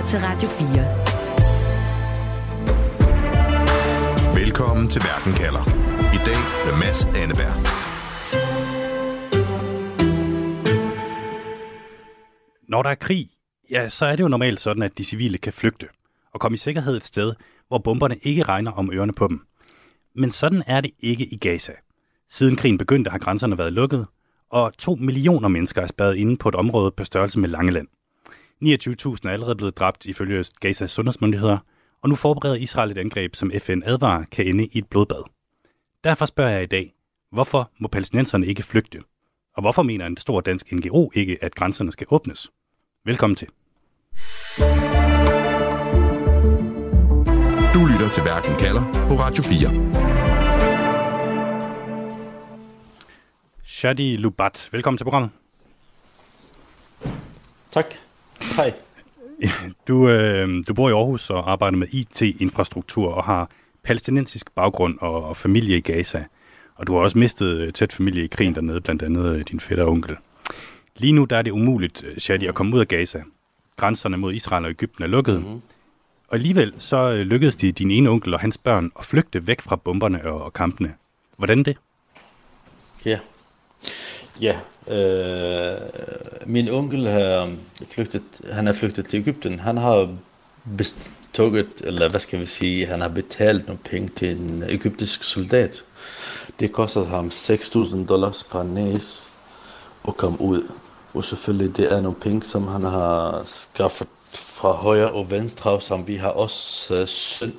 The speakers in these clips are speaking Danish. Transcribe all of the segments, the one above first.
lytter til Radio 4. Velkommen til Verden kalder. I dag med Mads Anneberg. Når der er krig, ja, så er det jo normalt sådan, at de civile kan flygte og komme i sikkerhed et sted, hvor bomberne ikke regner om ørerne på dem. Men sådan er det ikke i Gaza. Siden krigen begyndte, har grænserne været lukket, og to millioner mennesker er spadet inde på et område på størrelse med Langeland. 29.000 er allerede blevet dræbt ifølge Gazas sundhedsmyndigheder, og nu forbereder Israel et angreb, som FN advarer kan ende i et blodbad. Derfor spørger jeg i dag, hvorfor må palæstinenserne ikke flygte? Og hvorfor mener en stor dansk NGO ikke, at grænserne skal åbnes? Velkommen til. Du lytter til Verden kalder på Radio 4. Shadi Lubat, velkommen til programmet. Tak. Hej. Du, øh, du bor i Aarhus og arbejder med IT-infrastruktur og har palæstinensisk baggrund og, og familie i Gaza. Og du har også mistet øh, tæt familie i krigen dernede, blandt andet øh, din fætter og onkel. Lige nu der er det umuligt, øh, Shadi, at komme ud af Gaza. Grænserne mod Israel og Ægypten er lukket. Mm-hmm. Og alligevel så lykkedes de din ene onkel og hans børn at flygte væk fra bomberne og, og kampene. Hvordan det? Ja, ja. Øh, min onkel har flygtet, han er flygtet til Ægypten. Han har bestukket, eller hvad skal vi sige, han har betalt nogle penge til en ægyptisk soldat. Det kostede ham 6.000 dollars per næs at komme ud. Og selvfølgelig, det er nogle penge, som han har skaffet fra højre og venstre, som vi har også øh,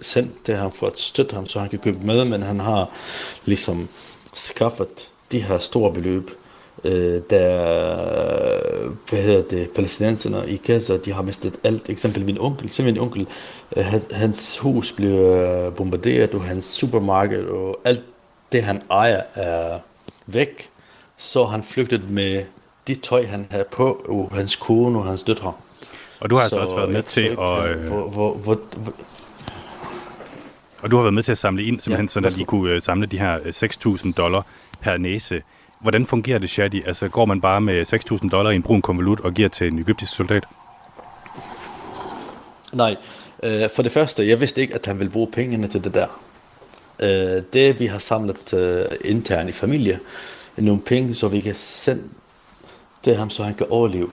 sendt til ham for at støtte ham, så han kan købe med, men han har ligesom skaffet de her store beløb, uh, der, hvad hedder det, palæstinenserne i Gaza, de har mistet alt. Eksempel min onkel, se min onkel, uh, hans hus blev bombarderet, og hans supermarked, og alt det han ejer er væk, så han flygtet med de tøj, han havde på, og hans kone og hans døtre. Og du har altså også været med til at... Øh... Hvor, hvor, hvor, hvor... Og du har været med til at samle ind, simpelthen, ja, så at I kunne uh, samle de her 6.000 øh, dollar per næse. Hvordan fungerer det, Shadi? Altså, går man bare med 6.000 dollar i en brun konvolut og giver til en egyptisk soldat? Nej. Uh, for det første, jeg vidste ikke, at han ville bruge pengene til det der. Uh, det, vi har samlet uh, internt i familie, nogle penge, så vi kan sende det ham, så han kan overleve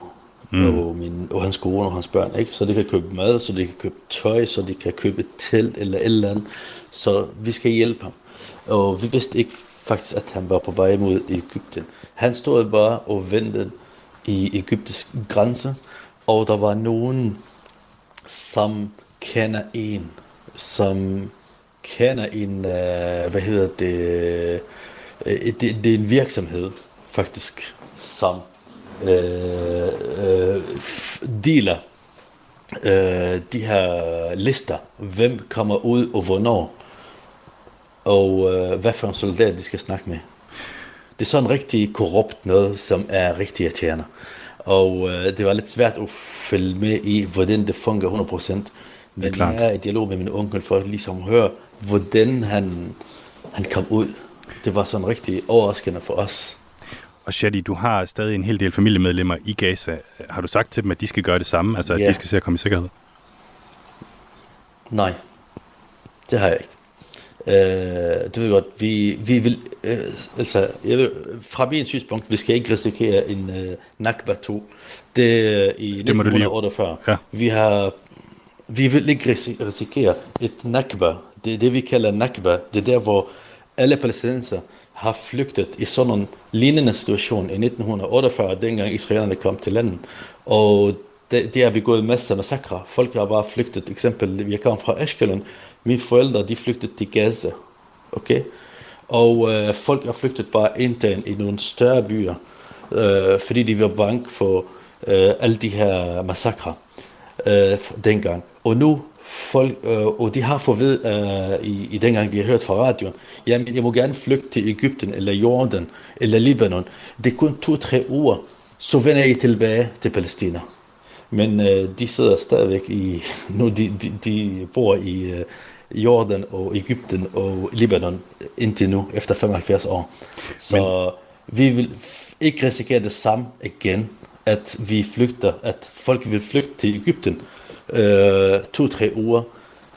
mm. og, min, og hans kone og hans børn, ikke? så de kan købe mad, så de kan købe tøj, så de kan købe telt eller et eller andet. Så vi skal hjælpe ham. Og vi vidste ikke faktisk, at han var på vej mod Ægypten. Han stod bare og ventede i egyptisk grænse, og der var nogen, som kender en, som kender en, uh, hvad hedder det, uh, det, det er en virksomhed faktisk, som øh, øh, deler øh, de her lister. Hvem kommer ud og hvornår. Og øh, hvad for en soldat de skal snakke med. Det er sådan rigtig korrupt noget, som er rigtig irriterende. Og øh, det var lidt svært at følge med i, hvordan det fungerer 100%. Men jeg er i dialog med min onkel for at ligesom høre, hvordan han, han kom ud. Det var sådan rigtig overraskende for os. Og Shadi, du har stadig en hel del familiemedlemmer i Gaza. Har du sagt til dem, at de skal gøre det samme? Altså, at ja. de skal se at komme i sikkerhed? Nej, det har jeg ikke. Øh, du ved godt, vi, vi vil, øh, altså, jeg vil, fra min synspunkt, vi skal ikke risikere en øh, Nakba 2. Det er i 1948. Ja. Vi har, vi vil ikke risikere et Nakba. Det er det, vi kalder Nakba. Det er der, hvor alle palæstinenser har flygtet i sådan en lignende situation i 1948, dengang israelerne kom til landet. Og det, det har begået masser af massakre. Folk har bare flygtet. Eksempel, jeg kom fra Ashkelon. Mine forældre, de flygtede til Gaza. Okay? Og øh, folk er flygtet bare internt i nogle større byer, øh, fordi de var bange for øh, alle de her massakre øh, dengang. Og nu folk, øh, og de har fået ved øh, i, i dengang, de har hørt fra radioen, jamen jeg må gerne flygte til Ægypten, eller Jordan, eller Libanon. Det er kun to-tre uger, så vender jeg tilbage til Palæstina. Men øh, de sidder stadigvæk i, nu de, de, de bor i øh, Jordan og Ægypten og Libanon indtil nu, efter 75 år. Så Men... vi vil ikke risikere det samme igen, at vi flygter, at folk vil flygte til Ægypten, øh, to-tre uger,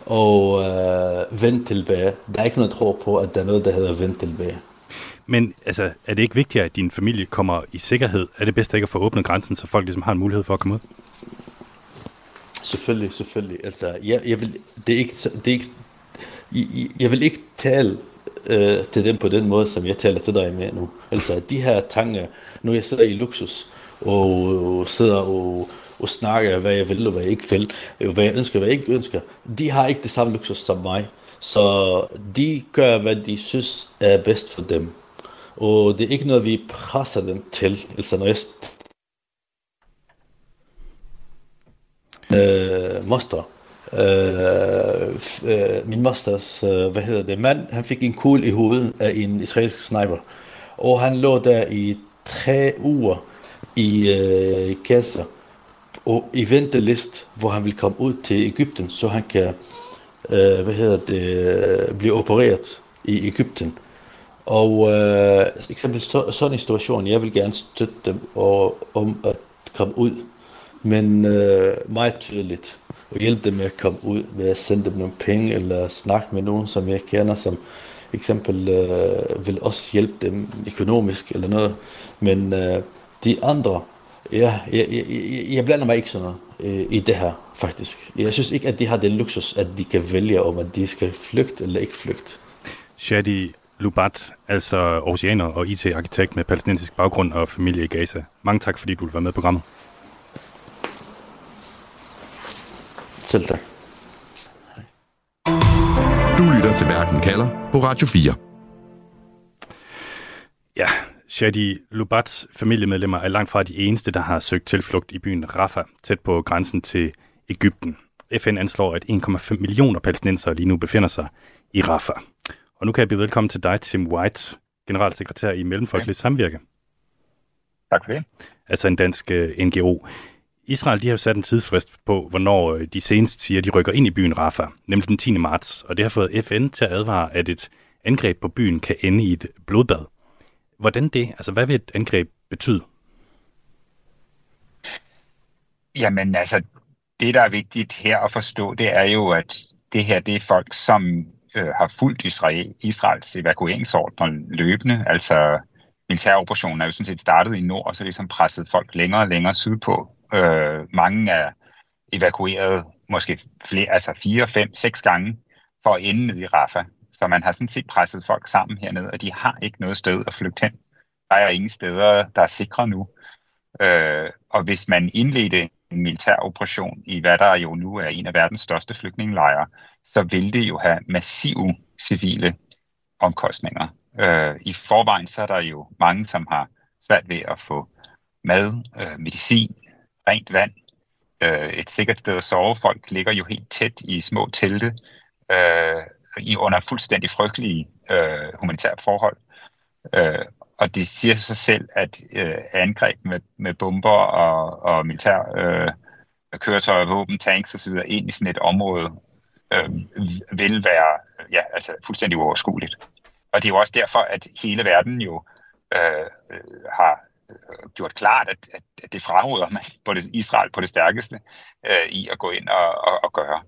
og øh, vende tilbage. Der er ikke noget tro på, at der er noget, der hedder vende tilbage. Men altså, er det ikke vigtigt, at din familie kommer i sikkerhed? Er det bedst ikke at få åbnet grænsen, så folk ligesom har en mulighed for at komme ud? Selvfølgelig, selvfølgelig. Altså, jeg, jeg vil, det er ikke, det er ikke, jeg, jeg vil ikke tale øh, til dem på den måde, som jeg taler til dig med nu. Altså, de her tanker, nu jeg sidder i luksus, og sidder og, og snakker, hvad jeg vil og hvad jeg ikke vil, hvad jeg ønsker og hvad jeg ikke ønsker, de har ikke det samme luksus som mig. Så de gør, hvad de synes er bedst for dem. Og det er ikke noget, vi presser dem til. Altså, når jeg øh, master. øh, øh, min masters, øh, hvad hedder det, mand, han fik en kugle i hovedet af en israelsk sniper. Og han lå der i tre uger i øh, Gaza og i ventelist, hvor han vil komme ud til Ægypten, så han kan øh, hvad hedder det, blive opereret i Ægypten. Og øh, eksempelvis så, sådan en situation, jeg vil gerne støtte dem og, om at komme ud, men øh, meget tydeligt og hjælpe dem med at komme ud ved at sende dem nogle penge eller snakke med nogen, som jeg kender, som eksempel øh, vil også hjælpe dem økonomisk eller noget. Men øh, de andre, ja, jeg, jeg, jeg blander mig ikke sådan noget øh, i det her, faktisk. Jeg synes ikke, at de har den luksus, at de kan vælge om, at de skal flygte eller ikke flygte. Shadi Lubat, altså oceaner og IT-arkitekt med palæstinensisk baggrund og familie i Gaza. Mange tak, fordi du vil være med på programmet. Selv tak. Du lytter til Verden kalder på Radio 4. Ja, Shadi Lubats familiemedlemmer er langt fra de eneste, der har søgt tilflugt i byen Rafah, tæt på grænsen til Ægypten. FN anslår, at 1,5 millioner palæstinenser lige nu befinder sig i Rafah. Og nu kan jeg byde velkommen til dig, Tim White, generalsekretær i Mellemfolkelig. Samvirke. Tak for det. Altså en dansk uh, øh, NGO. Israel de har jo sat en tidsfrist på, hvornår øh, de senest siger, at de rykker ind i byen Rafah, nemlig den 10. marts, og det har fået FN til at advare, at et angreb på byen kan ende i et blodbad. Hvordan det? Altså, hvad vil et angreb betyde? Jamen, altså, det, der er vigtigt her at forstå, det er jo, at det her, det er folk, som øh, har fulgt Israel, Israels evakueringsordner løbende. Altså, militæroperationen er jo sådan set startet i nord, og så ligesom presset folk længere og længere sydpå. Øh, mange er evakueret måske flere, altså fire, fem, seks gange for at ende ned i Rafah. Så man har sådan set presset folk sammen hernede, og de har ikke noget sted at flygte hen. Der er ingen steder, der er sikre nu. Øh, og hvis man indledte militær operation i hvad der jo nu er en af verdens største flygtningelejre, så vil det jo have massive civile omkostninger. Øh, I forvejen så er der jo mange, som har svært ved at få mad, øh, medicin, rent vand, øh, et sikkert sted at sove. Folk ligger jo helt tæt i små telte øh, i under fuldstændig frygtelige øh, humanitære forhold. Øh, og det siger sig selv, at øh, angreb med, med bomber og, og militær øh, køretøjer, våben, tanks osv. ind i sådan et område, øh, vil være ja, altså fuldstændig uoverskueligt. Og det er jo også derfor, at hele verden jo øh, øh har øh, gjort klart, at, at det fraråder man på det, Israel på det stærkeste øh, i at gå ind og, og, og gøre.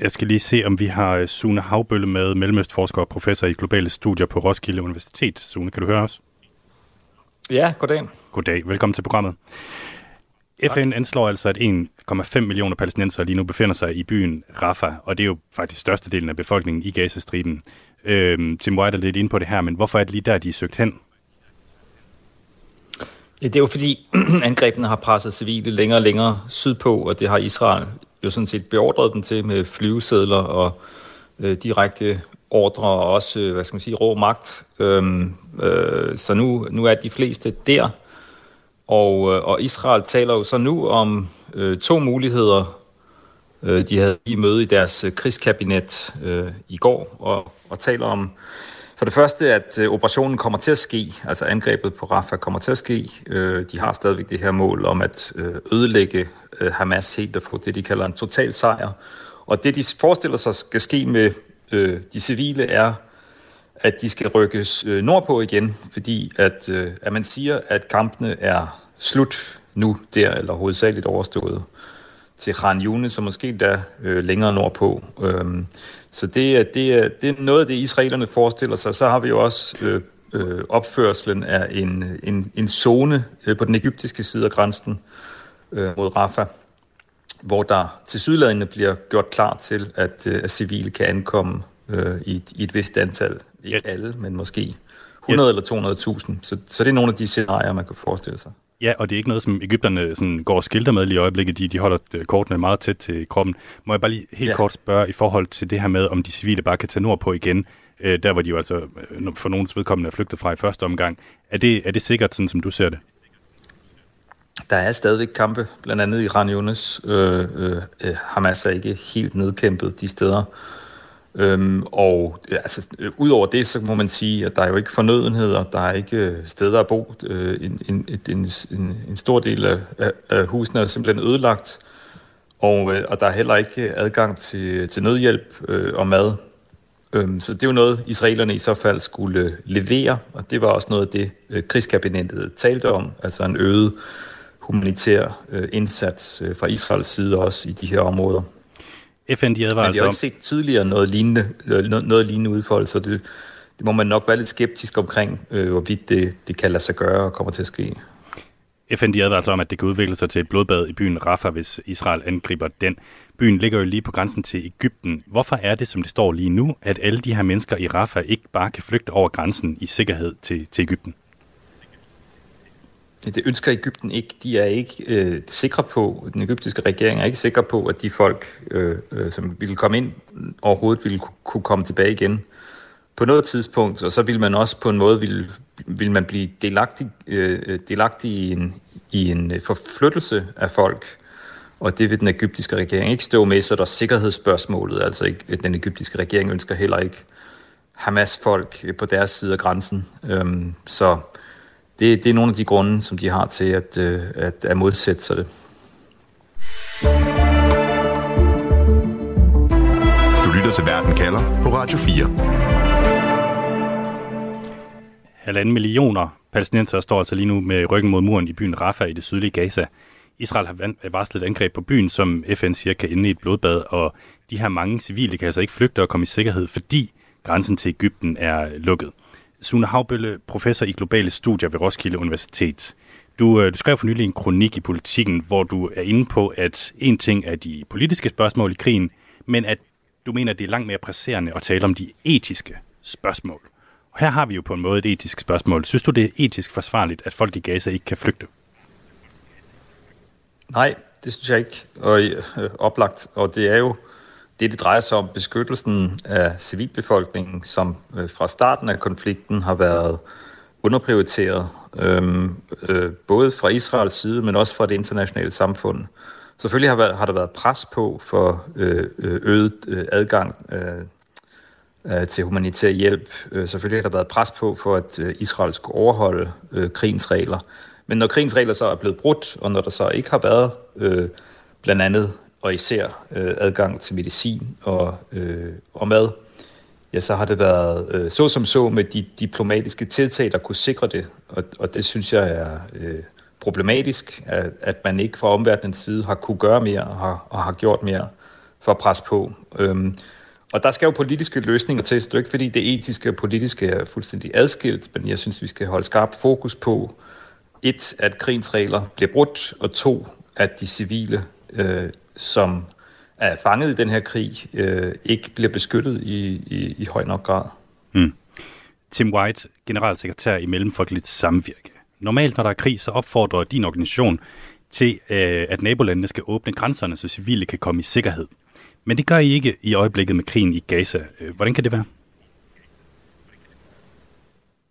Jeg skal lige se, om vi har øh, Sune Havbølle med, mellemøstforsker og professor i globale studier på Roskilde Universitet. Sune, kan du høre os? Ja, goddag. Goddag, velkommen til programmet. Tak. FN anslår altså, at 1,5 millioner palæstinenser lige nu befinder sig i byen Rafah, og det er jo faktisk størstedelen af befolkningen i Gazastriben. Øhm, Tim White er lidt inde på det her, men hvorfor er det lige der, de er søgt hen? Ja, det er jo fordi angrebene har presset civile længere og længere sydpå, og det har Israel jo sådan set beordret dem til med flyvesedler og øh, direkte ordre og også, øh, hvad skal man sige, rå magt. Øhm, øh, så nu, nu er de fleste der, og, øh, og Israel taler jo så nu om øh, to muligheder. Øh, de havde i møde i deres øh, krigskabinet øh, i går, og, og taler om for det første, at øh, operationen kommer til at ske, altså angrebet på Rafah kommer til at ske. Øh, de har stadigvæk det her mål om at øh, ødelægge øh, Hamas helt og få det, de kalder en total sejr. Og det, de forestiller sig skal ske med de civile, er, at de skal rykkes nordpå igen, fordi at, at man siger, at kampene er slut nu der, eller hovedsageligt overstået til Khan Yunis, og måske der øh, længere nordpå. Øhm, så det er, det, er, det er noget af det, israelerne forestiller sig. Så har vi jo også øh, øh, opførselen af en, en, en zone øh, på den egyptiske side af grænsen øh, mod Rafah, hvor der til sydladende bliver gjort klar til, at, øh, at civile kan ankomme øh, i, i et vist antal. Ikke alle, men måske 100 ja. eller 200.000. Så, så det er nogle af de scenarier, man kan forestille sig. Ja, og det er ikke noget, som Ægypterne sådan går og skilter med lige i øjeblikket. De, de holder øh, kortene meget tæt til kroppen. Må jeg bare lige helt ja. kort spørge i forhold til det her med, om de civile bare kan tage nordpå igen, øh, der hvor de jo altså øh, for nogens vedkommende er flygtet fra i første omgang. Er det, er det sikkert, sådan som du ser det? Der er stadigvæk kampe, blandt andet i Ranjones. Øh, øh, Hamas er ikke helt nedkæmpet de steder. Øhm, og altså, øh, udover det, så må man sige, at der er jo ikke fornødenheder, der er ikke øh, steder at bo. Øh, en, en, en, en, en stor del af, af, husene er simpelthen ødelagt, og, øh, og der er heller ikke adgang til, til nødhjælp øh, og mad. Øhm, så det er jo noget, israelerne i så fald skulle levere, og det var også noget af det, øh, krigskabinettet talte om, altså en øget humanitær øh, indsats øh, fra Israels side også i de her områder. FN de advarer Men jeg har altså ikke set tidligere noget lignende, noget, noget lignende udfold, så det, det må man nok være lidt skeptisk omkring, øh, hvorvidt det, det kan lade sig gøre og kommer til at ske. FN de advarer altså om, at det kan udvikle sig til et blodbad i byen Rafah, hvis Israel angriber den. Byen ligger jo lige på grænsen til Ægypten. Hvorfor er det, som det står lige nu, at alle de her mennesker i Rafah ikke bare kan flygte over grænsen i sikkerhed til, til Ægypten? Det ønsker Ægypten ikke. De er ikke øh, sikre på, den egyptiske regering er ikke sikker på, at de folk, øh, øh, som ville komme ind, overhovedet ville kunne komme tilbage igen på noget tidspunkt, og så vil man også på en måde vil, vil man blive delagtig, øh, øh, delagtig i en, i en øh, forflyttelse af folk, og det vil den egyptiske regering ikke stå med, så der er sikkerhedsspørgsmålet, altså ikke, øh, den egyptiske regering ønsker heller ikke Hamas-folk på deres side af grænsen. Øhm, så det, det er nogle af de grunde, som de har til at, øh, at, at modsætte sig det. Du lytter til Verden kalder på Radio 4. Halvanden millioner palæstinenser står altså lige nu med ryggen mod muren i byen Rafah i det sydlige Gaza. Israel har varslet et angreb på byen, som FN siger kan ende i et blodbad, og de her mange civile kan altså ikke flygte og komme i sikkerhed, fordi grænsen til Ægypten er lukket. Sune Havbølle, professor i globale studier ved Roskilde Universitet. Du, øh, du skrev for nylig en kronik i politikken, hvor du er inde på, at en ting er de politiske spørgsmål i krigen, men at du mener, at det er langt mere presserende at tale om de etiske spørgsmål. Og her har vi jo på en måde et etisk spørgsmål. Synes du, det er etisk forsvarligt, at folk i Gaza ikke kan flygte? Nej, det synes jeg ikke. Og øh, oplagt. Og det er jo det, det drejer sig om beskyttelsen af civilbefolkningen, som øh, fra starten af konflikten har været underprioriteret, øhm, øh, både fra Israels side, men også fra det internationale samfund. Selvfølgelig har, været, har der været pres på for øh, øh øget øh, adgang øh, øh til humanitær hjælp. Selvfølgelig har der været pres på for, at Israel skulle overholde øh, krigens regler. Men når krigens regler så er blevet brudt, og når der så ikke har været øh, blandt andet og især øh, adgang til medicin og, øh, og mad, ja, så har det været øh, så som så med de diplomatiske tiltag, der kunne sikre det. Og, og det synes jeg er øh, problematisk, at, at man ikke fra omverdenens side har kunne gøre mere og har, og har gjort mere for at presse på. Øhm, og der skal jo politiske løsninger til, så det er ikke fordi det etiske og politiske er fuldstændig adskilt, men jeg synes, vi skal holde skarp fokus på, et, at krigens regler bliver brudt, og to, at de civile øh, som er fanget i den her krig, øh, ikke bliver beskyttet i, i, i høj nok grad. Mm. Tim White, generalsekretær i Mellemfolkeligt Samvirke. Normalt, når der er krig, så opfordrer din organisation til, øh, at nabolandene skal åbne grænserne, så civile kan komme i sikkerhed. Men det gør I ikke i øjeblikket med krigen i Gaza. Øh, hvordan kan det være?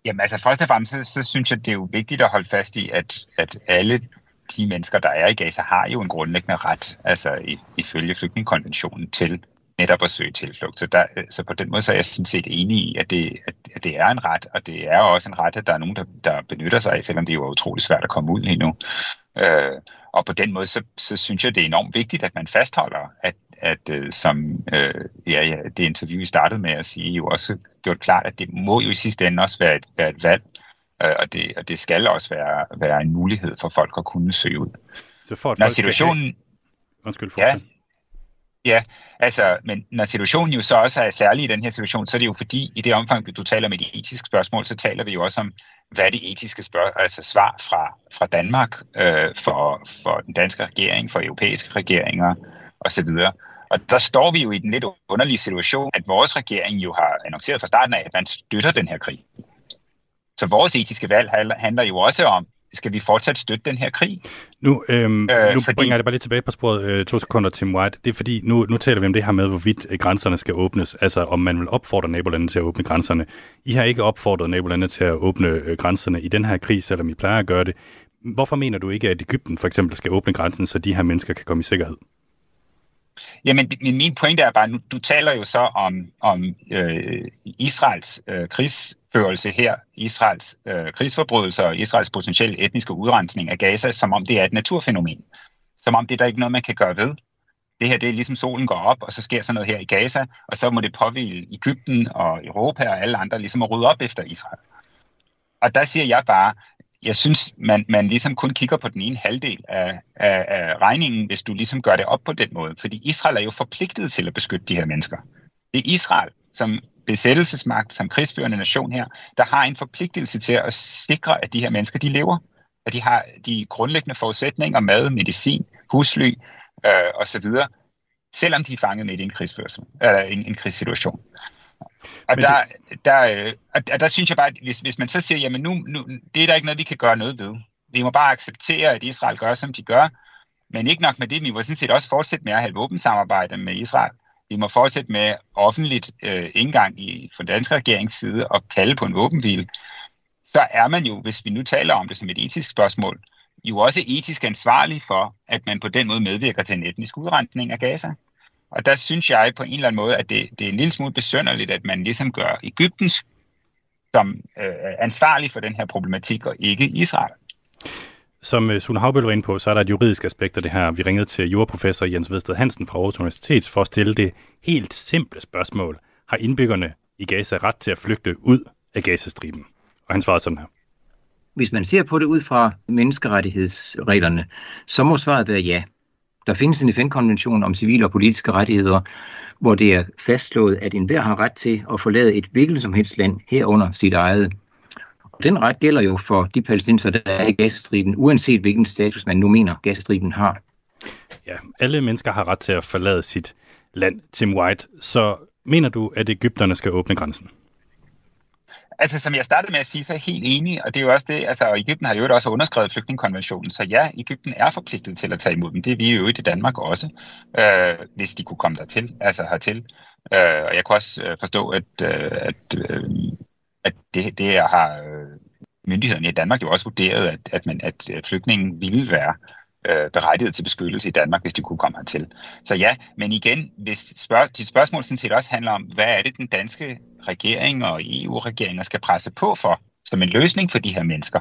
Jamen altså først og fremmest, så, så synes jeg, det er jo vigtigt at holde fast i, at, at alle de mennesker, der er i Gaza, har jo en grundlæggende ret, altså ifølge flygtningekonventionen, til netop at søge tilflugt. Så, der, øh, så på den måde så er jeg sådan set enig i, at det, at det er en ret, og det er også en ret, at der er nogen, der, der benytter sig af, selvom det er utrolig svært at komme ud lige nu. Øh, og på den måde, så, så synes jeg, det er enormt vigtigt, at man fastholder, at, at øh, som øh, ja, ja, det interview, vi startede med at sige, jo også gjort klart, at det må jo i sidste ende også være et, være et valg, Øh, og, det, og det skal også være, være en mulighed for folk at kunne søge ud. Så for at Når situationen... Skal Undskyld, for ja. Ja, altså, men når situationen jo så også er særlig i den her situation, så er det jo fordi, i det omfang, du taler med de etiske spørgsmål, så taler vi jo også om, hvad er det etiske spørg altså svar fra, fra Danmark, øh, for, for den danske regering, for europæiske regeringer osv. Og der står vi jo i den lidt underlige situation, at vores regering jo har annonceret fra starten af, at man støtter den her krig. Så vores etiske valg handler jo også om, skal vi fortsat støtte den her krig? Nu, øhm, øh, nu fordi... bringer jeg det bare lige tilbage på sporet øh, to sekunder, Tim White. Det er fordi, nu, nu taler vi om det her med, hvorvidt øh, grænserne skal åbnes. Altså, om man vil opfordre nabolandene til at åbne grænserne. I har ikke opfordret nabolandene til at åbne øh, grænserne i den her krig, selvom I plejer at gøre det. Hvorfor mener du ikke, at Ægypten for eksempel skal åbne grænsen, så de her mennesker kan komme i sikkerhed? Jamen, min, min pointe er bare, nu, du taler jo så om, om øh, Israels øh, krigsførelse her, Israels øh, krigsforbrydelser og Israels potentielle etniske udrensning af Gaza, som om det er et naturfænomen. Som om det er der ikke noget, man kan gøre ved. Det her, det er ligesom solen går op, og så sker sådan noget her i Gaza, og så må det påvile Ægypten og Europa og alle andre ligesom at rydde op efter Israel. Og der siger jeg bare, jeg synes, man, man ligesom kun kigger på den ene halvdel af, af, af regningen, hvis du ligesom gør det op på den måde. Fordi Israel er jo forpligtet til at beskytte de her mennesker. Det er Israel som besættelsesmagt, som krigsførende nation her, der har en forpligtelse til at sikre, at de her mennesker, de lever. At de har de grundlæggende forudsætninger, mad, medicin, husly øh, osv., selvom de er fanget midt i en, krigsførsel, eller en, en krigssituation. Og der, det... der, øh, og der synes jeg bare, at hvis, hvis man så siger, jamen nu, nu, det er der ikke noget, vi kan gøre noget ved. Vi må bare acceptere, at Israel gør, som de gør. Men ikke nok med det, vi må sådan set også fortsætte med at have våbensamarbejde med Israel. Vi må fortsætte med offentligt øh, indgang i, fra den danske regerings side og kalde på en våbenhvile. Så er man jo, hvis vi nu taler om det som et etisk spørgsmål, jo også etisk ansvarlig for, at man på den måde medvirker til en etnisk udrensning af Gaza. Og der synes jeg på en eller anden måde, at det, det er en lille smule besønderligt, at man ligesom gør Ægyptens som øh, ansvarlig for den her problematik, og ikke Israel. Som uh, Sune Havbøl var inde på, så er der et juridisk aspekt af det her. Vi ringede til juraprofessor Jens Vedsted Hansen fra Aarhus Universitet for at stille det helt simple spørgsmål. Har indbyggerne i Gaza ret til at flygte ud af Gazastriben? Og han svarede sådan her. Hvis man ser på det ud fra menneskerettighedsreglerne, så må svaret være ja. Der findes en FN-konvention om civile og politiske rettigheder, hvor det er fastslået, at enhver har ret til at forlade et hvilket som helst land herunder sit eget. Og den ret gælder jo for de palæstinenser, der er i gasstriden, uanset hvilken status man nu mener, gasstriden har. Ja, alle mennesker har ret til at forlade sit land, Tim White. Så mener du, at Ægypterne skal åbne grænsen? Altså, som jeg startede med at sige, så er jeg helt enig, og det er jo også det, altså, og Ægypten har jo også underskrevet flygtningekonventionen, så ja, Ægypten er forpligtet til at tage imod dem. Det er vi jo i Danmark også, øh, hvis de kunne komme dertil, altså hertil. Øh, og jeg kan også øh, forstå, at, øh, at, øh, at det, det har øh, myndighederne i Danmark jo også vurderet, at, at, man, at øh, flygtningen ville være øh, berettiget til beskyttelse i Danmark, hvis de kunne komme hertil. Så ja, men igen, hvis spørg- dit spørgsmål sådan set også handler om, hvad er det, den danske regering og EU-regeringer skal presse på for, som en løsning for de her mennesker,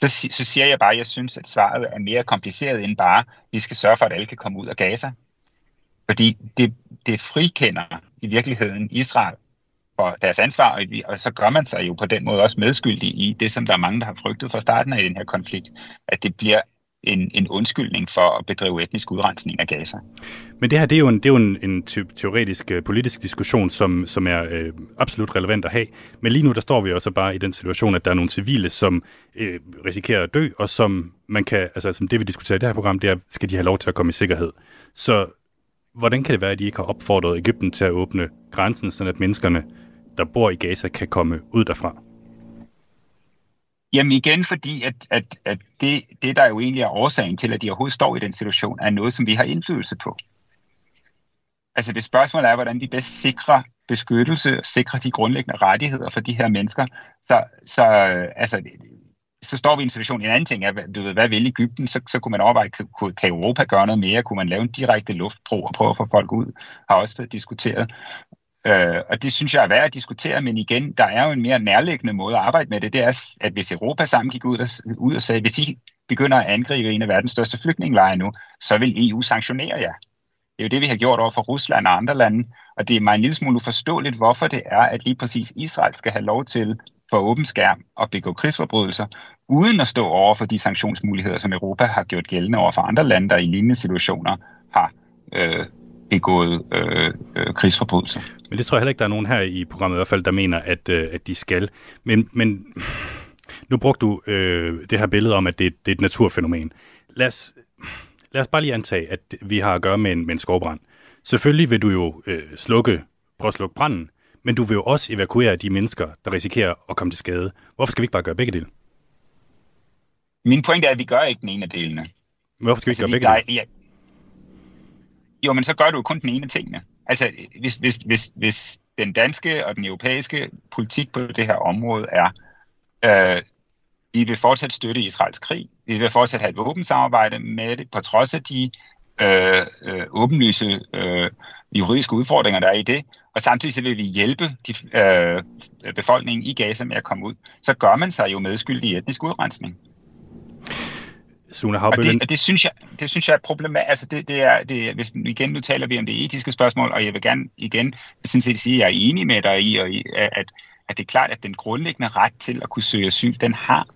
så, så siger jeg bare, at jeg synes, at svaret er mere kompliceret end bare, at vi skal sørge for, at alle kan komme ud af Gaza. Fordi det, det frikender i virkeligheden Israel for deres ansvar, og så gør man sig jo på den måde også medskyldig i det, som der er mange, der har frygtet fra starten af i den her konflikt, at det bliver en, en undskyldning for at bedrive etnisk udrensning af Gaza. Men det her, det er jo en, det er jo en, en teoretisk øh, politisk diskussion, som, som er øh, absolut relevant at have. Men lige nu, der står vi også bare i den situation, at der er nogle civile, som øh, risikerer at dø, og som man kan, altså som det vi diskuterer i det her program, det er, skal de have lov til at komme i sikkerhed. Så hvordan kan det være, at de ikke har opfordret Ægypten til at åbne grænsen, så at menneskerne, der bor i Gaza, kan komme ud derfra? Jamen igen, fordi at, at, at det, det, der jo egentlig er årsagen til, at de overhovedet står i den situation, er noget, som vi har indflydelse på. Altså det spørgsmål er, hvordan vi bedst sikrer beskyttelse og sikrer de grundlæggende rettigheder for de her mennesker. Så, så, altså, så står vi i en situation, en anden ting er, du ved, hvad vil Ægypten? Så, så kunne man overveje, kan, kan Europa gøre noget mere? Kunne man lave en direkte luftbro og prøve at få folk ud? Har også været diskuteret. Øh, og det synes jeg er værd at diskutere, men igen, der er jo en mere nærliggende måde at arbejde med det. Det er, at hvis Europa sammen gik ud og, ud og sagde, hvis I begynder at angribe en af verdens største flygtningelejre nu, så vil EU sanktionere jer. Det er jo det, vi har gjort over for Rusland og andre lande, og det er mig en lille smule uforståeligt, hvorfor det er, at lige præcis Israel skal have lov til for åben skærm at begå krigsforbrydelser, uden at stå over for de sanktionsmuligheder, som Europa har gjort gældende over for andre lande, der i lignende situationer har øh, begået øh, øh, krigsforbrydelser. Men det tror jeg heller ikke, der er nogen her i programmet i hvert fald, der mener, at, øh, at de skal. Men, men nu brugte du øh, det her billede om, at det, det er et naturfænomen. Lad os, lad os bare lige antage, at vi har at gøre med en, med en skovbrand. Selvfølgelig vil du jo øh, slukke, prøve at slukke branden, men du vil jo også evakuere de mennesker, der risikerer at komme til skade. Hvorfor skal vi ikke bare gøre begge dele? Min pointe er, at vi gør ikke den ene af delene. Hvorfor skal altså, vi ikke gøre begge dele? Ja. Jo, men så gør du jo kun den ene af tingene. Altså, hvis, hvis, hvis, hvis den danske og den europæiske politik på det her område er, øh, vi vil fortsat støtte Israels krig, vi vil fortsat have et våbensamarbejde med det, på trods af de øh, øh, åbenlyse øh, juridiske udfordringer, der er i det, og samtidig så vil vi hjælpe de, øh, befolkningen i Gaza med at komme ud, så gør man sig jo medskyldig i etnisk udrensning. Sune og det, og det synes jeg, det synes jeg er problematisk. Altså det, det er, det, hvis, igen, nu taler vi om det etiske spørgsmål, og jeg vil gerne igen sådan set sige, at jeg er enig med dig i, og i at, at det er klart, at den grundlæggende ret til at kunne søge asyl, den har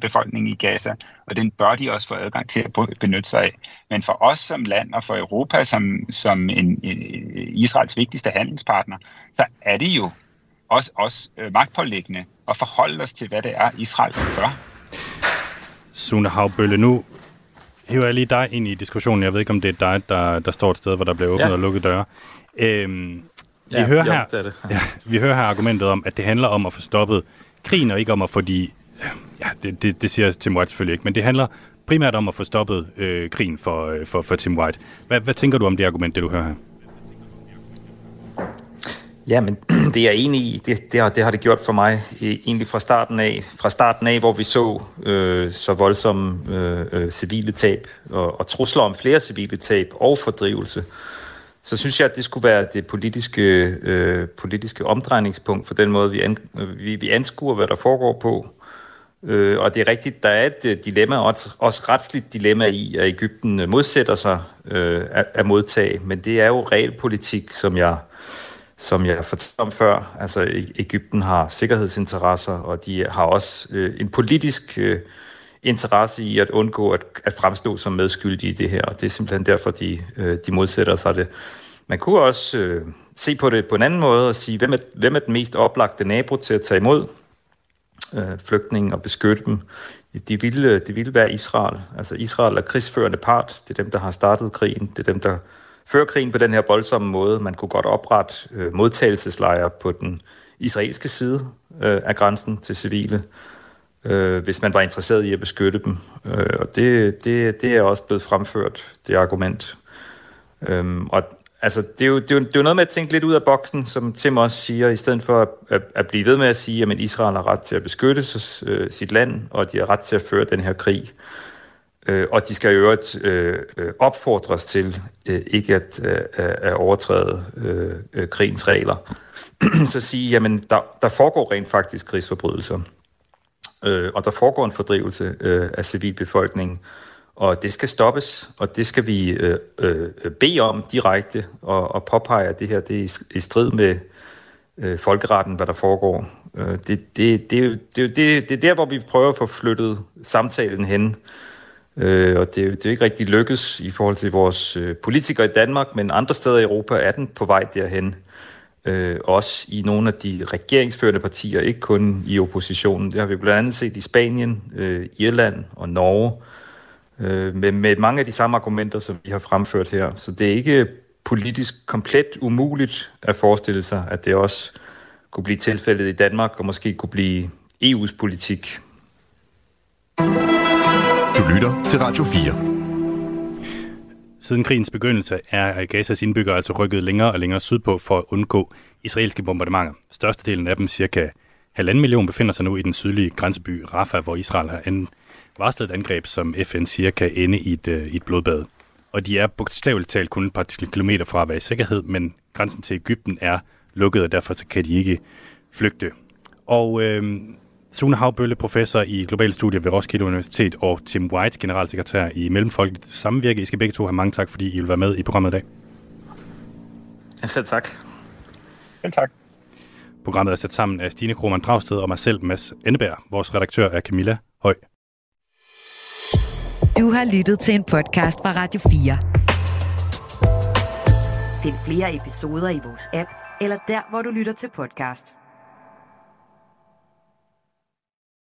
befolkningen i Gaza, og den bør de også få adgang til at benytte sig af. Men for os som land og for Europa som, som en, en Israels vigtigste handelspartner, så er det jo også, også øh, magtpålæggende at forholde os til, hvad det er, Israel gør. Sune Havbølle, nu hiver jeg lige dig ind i diskussionen. Jeg ved ikke, om det er dig, der, der står et sted, hvor der bliver åbnet ja. og lukket døre. Øhm, vi, ja, hører her, det det. Ja, vi hører her argumentet om, at det handler om at få stoppet krigen, og ikke om at få de ja, det, det, det siger Tim White selvfølgelig ikke, men det handler primært om at få stoppet øh, krigen for, øh, for, for Tim White. Hvad, hvad tænker du om det argument, det du hører her? Ja, men det er jeg enig i. Det, det, har, det har det gjort for mig egentlig fra starten af. Fra starten af, hvor vi så øh, så voldsomme øh, øh, civile tab og, og trusler om flere civile tab og fordrivelse, så synes jeg, at det skulle være det politiske, øh, politiske omdrejningspunkt for den måde, vi, an, vi, vi anskuer, hvad der foregår på. Øh, og det er rigtigt, der er et øh, dilemma, også, også retsligt dilemma i, at Ægypten modsætter sig øh, at, at modtage, men det er jo realpolitik, som jeg, som jeg fortalte om før. Altså e- Ægypten har sikkerhedsinteresser, og de har også øh, en politisk øh, interesse i at undgå at, at fremstå som medskyldige i det her, og det er simpelthen derfor, de, øh, de modsætter sig det. Man kunne også øh, se på det på en anden måde og sige, hvem er, hvem er den mest oplagte nabo til at tage imod øh, flygtninge og beskytte dem. De ville, de ville være Israel. Altså Israel er krigsførende part. Det er dem, der har startet krigen. Det er dem, der før krigen på den her voldsomme måde. Man kunne godt oprette øh, modtagelseslejre på den israelske side øh, af grænsen til civile, øh, hvis man var interesseret i at beskytte dem. Øh, og det, det, det er også blevet fremført, det argument. Øhm, og altså, det er, jo, det, er jo, det er jo noget med at tænke lidt ud af boksen, som Tim også siger, i stedet for at, at, at blive ved med at sige, at Israel har ret til at beskytte sig, øh, sit land, og de har ret til at føre den her krig. Øh, Øh, og de skal i øvrigt øh, øh, opfordres til øh, ikke at, øh, øh at overtræde øh, krigens regler. Så sige, jamen, der, der foregår rent faktisk krigsforbrydelser, øh, og der foregår en fordrivelse øh, af civilbefolkningen, og det skal stoppes, og det skal vi øh, øh, bede om direkte og, og påpege, at det her det er i strid med øh, folkeretten, hvad der foregår. Øh, det, det, det, det, det, det, det er der, hvor vi prøver at få flyttet samtalen hen. Øh, Øh, og det, det er ikke rigtig lykkes i forhold til vores øh, politikere i Danmark, men andre steder i Europa er den på vej derhen. Øh, også i nogle af de regeringsførende partier, ikke kun i oppositionen. Det har vi blandt andet set i Spanien, øh, Irland og Norge øh, med, med mange af de samme argumenter, som vi har fremført her. Så det er ikke politisk komplet umuligt at forestille sig, at det også kunne blive tilfældet i Danmark, og måske kunne blive EU's politik. Lytter til Radio 4. Siden krigens begyndelse er Gazas indbyggere altså rykket længere og længere sydpå for at undgå israelske bombardementer. Størstedelen af dem, cirka halvanden million, befinder sig nu i den sydlige grænseby Rafah, hvor Israel har varslet et angreb, som FN siger kan ende i et, øh, i et blodbad. Og de er bogstaveligt talt kun et par kilometer fra at være i sikkerhed, men grænsen til Ægypten er lukket, og derfor så kan de ikke flygte. Og øh, Sune Havbølle, professor i globale studier ved Roskilde Universitet, og Tim White, generalsekretær i Mellemfolkeligt Samvirke. I skal begge to have mange tak, fordi I vil være med i programmet i dag. Ja, selv tak. Selv tak. Programmet er sat sammen af Stine Krohmann Dragsted og mig selv, Mads Enneberg. Vores redaktør er Camilla Høj. Du har lyttet til en podcast fra Radio 4. Find flere episoder i vores app, eller der, hvor du lytter til podcast.